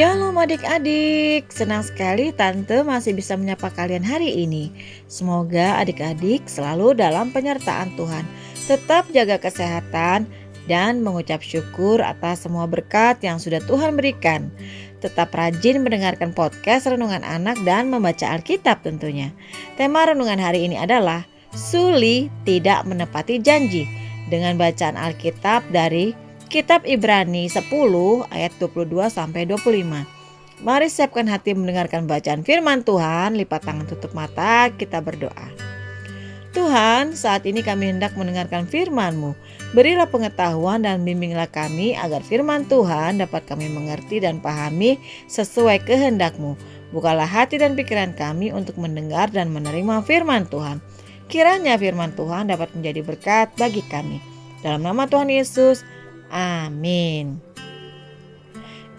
Shalom adik-adik, senang sekali Tante masih bisa menyapa kalian hari ini. Semoga adik-adik selalu dalam penyertaan Tuhan. Tetap jaga kesehatan dan mengucap syukur atas semua berkat yang sudah Tuhan berikan. Tetap rajin mendengarkan podcast Renungan Anak dan membaca Alkitab tentunya. Tema renungan hari ini adalah Suli tidak menepati janji dengan bacaan Alkitab dari Kitab Ibrani 10 ayat 22 sampai 25. Mari siapkan hati mendengarkan bacaan firman Tuhan, lipat tangan tutup mata, kita berdoa. Tuhan, saat ini kami hendak mendengarkan firman-Mu. Berilah pengetahuan dan bimbinglah kami agar firman Tuhan dapat kami mengerti dan pahami sesuai kehendak-Mu. Bukalah hati dan pikiran kami untuk mendengar dan menerima firman Tuhan. Kiranya firman Tuhan dapat menjadi berkat bagi kami. Dalam nama Tuhan Yesus, Amin.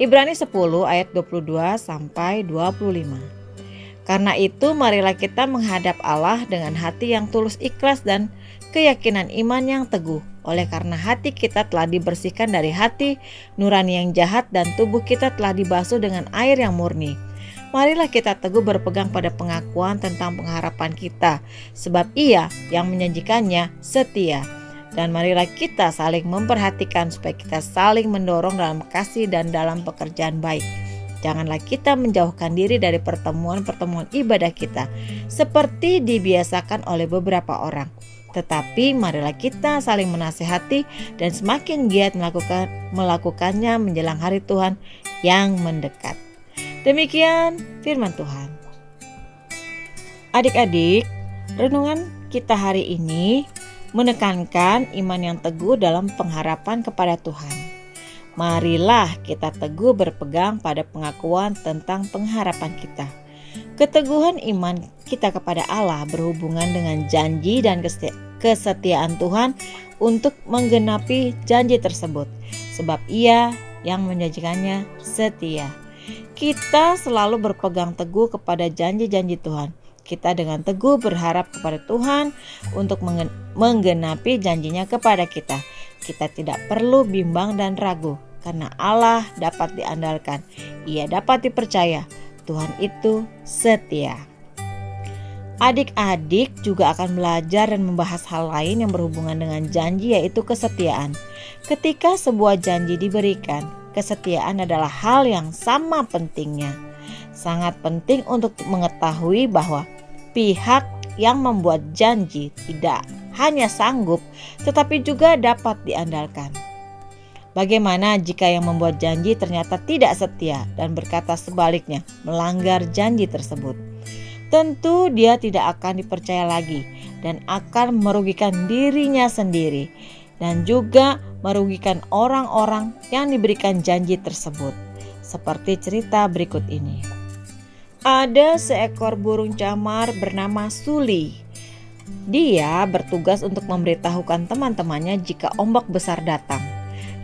Ibrani 10 ayat 22 sampai 25. Karena itu marilah kita menghadap Allah dengan hati yang tulus ikhlas dan keyakinan iman yang teguh. Oleh karena hati kita telah dibersihkan dari hati nurani yang jahat dan tubuh kita telah dibasuh dengan air yang murni. Marilah kita teguh berpegang pada pengakuan tentang pengharapan kita, sebab Ia yang menjanjikannya setia. Dan marilah kita saling memperhatikan supaya kita saling mendorong dalam kasih dan dalam pekerjaan baik. Janganlah kita menjauhkan diri dari pertemuan-pertemuan ibadah kita seperti dibiasakan oleh beberapa orang. Tetapi marilah kita saling menasehati dan semakin giat melakukan melakukannya menjelang hari Tuhan yang mendekat. Demikian firman Tuhan. Adik-adik, renungan kita hari ini menekankan iman yang teguh dalam pengharapan kepada Tuhan. Marilah kita teguh berpegang pada pengakuan tentang pengharapan kita. Keteguhan iman kita kepada Allah berhubungan dengan janji dan kesetiaan Tuhan untuk menggenapi janji tersebut, sebab Ia yang menjanjikannya setia. Kita selalu berpegang teguh kepada janji-janji Tuhan kita dengan teguh berharap kepada Tuhan untuk menggenapi janjinya kepada kita. Kita tidak perlu bimbang dan ragu karena Allah dapat diandalkan. Ia dapat dipercaya. Tuhan itu setia. Adik-adik juga akan belajar dan membahas hal lain yang berhubungan dengan janji yaitu kesetiaan. Ketika sebuah janji diberikan, kesetiaan adalah hal yang sama pentingnya sangat penting untuk mengetahui bahwa pihak yang membuat janji tidak hanya sanggup, tetapi juga dapat diandalkan. Bagaimana jika yang membuat janji ternyata tidak setia dan berkata sebaliknya, melanggar janji tersebut? Tentu dia tidak akan dipercaya lagi dan akan merugikan dirinya sendiri dan juga merugikan orang-orang yang diberikan janji tersebut. Seperti cerita berikut ini. Ada seekor burung camar bernama Suli. Dia bertugas untuk memberitahukan teman-temannya jika ombak besar datang.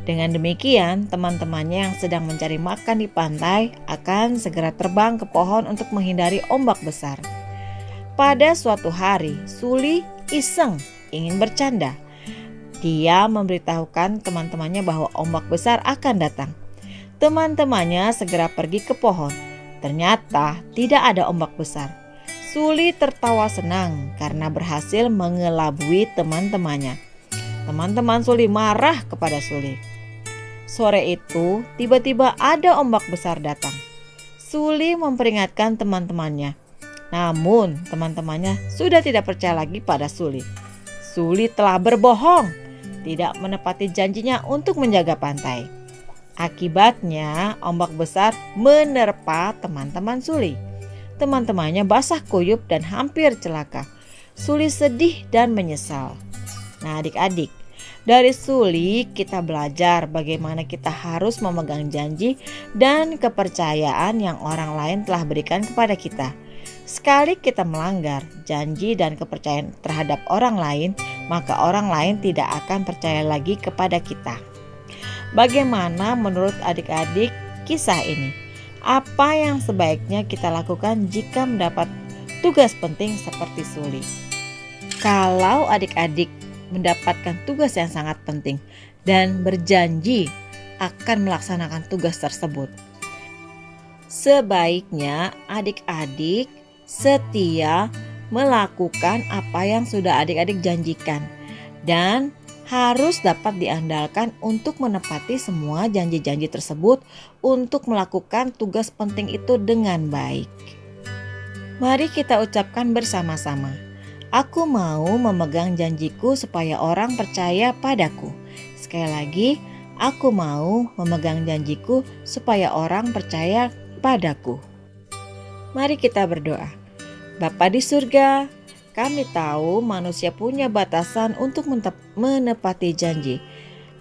Dengan demikian, teman-temannya yang sedang mencari makan di pantai akan segera terbang ke pohon untuk menghindari ombak besar. Pada suatu hari, Suli iseng ingin bercanda. Dia memberitahukan teman-temannya bahwa ombak besar akan datang. Teman-temannya segera pergi ke pohon Ternyata tidak ada ombak besar. Suli tertawa senang karena berhasil mengelabui teman-temannya. Teman-teman Suli marah kepada Suli. Sore itu, tiba-tiba ada ombak besar datang. Suli memperingatkan teman-temannya. Namun, teman-temannya sudah tidak percaya lagi pada Suli. Suli telah berbohong, tidak menepati janjinya untuk menjaga pantai. Akibatnya, ombak besar menerpa teman-teman Suli. Teman-temannya basah kuyup dan hampir celaka. Suli sedih dan menyesal. Nah, adik-adik, dari Suli kita belajar bagaimana kita harus memegang janji dan kepercayaan yang orang lain telah berikan kepada kita. Sekali kita melanggar janji dan kepercayaan terhadap orang lain, maka orang lain tidak akan percaya lagi kepada kita. Bagaimana menurut adik-adik kisah ini? Apa yang sebaiknya kita lakukan jika mendapat tugas penting seperti Suli? Kalau adik-adik mendapatkan tugas yang sangat penting dan berjanji akan melaksanakan tugas tersebut. Sebaiknya adik-adik setia melakukan apa yang sudah adik-adik janjikan dan harus dapat diandalkan untuk menepati semua janji-janji tersebut untuk melakukan tugas penting itu dengan baik. Mari kita ucapkan bersama-sama. Aku mau memegang janjiku supaya orang percaya padaku. Sekali lagi, aku mau memegang janjiku supaya orang percaya padaku. Mari kita berdoa. Bapa di surga, kami tahu manusia punya batasan untuk menepati janji,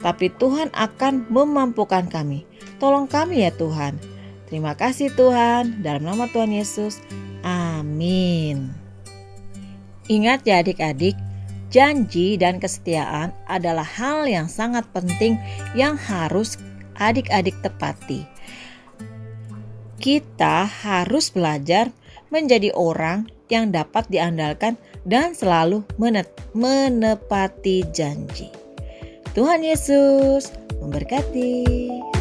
tapi Tuhan akan memampukan kami. Tolong kami ya Tuhan. Terima kasih Tuhan, dalam nama Tuhan Yesus. Amin. Ingat ya adik-adik, janji dan kesetiaan adalah hal yang sangat penting yang harus adik-adik tepati. Kita harus belajar menjadi orang yang dapat diandalkan dan selalu menepati janji. Tuhan Yesus memberkati.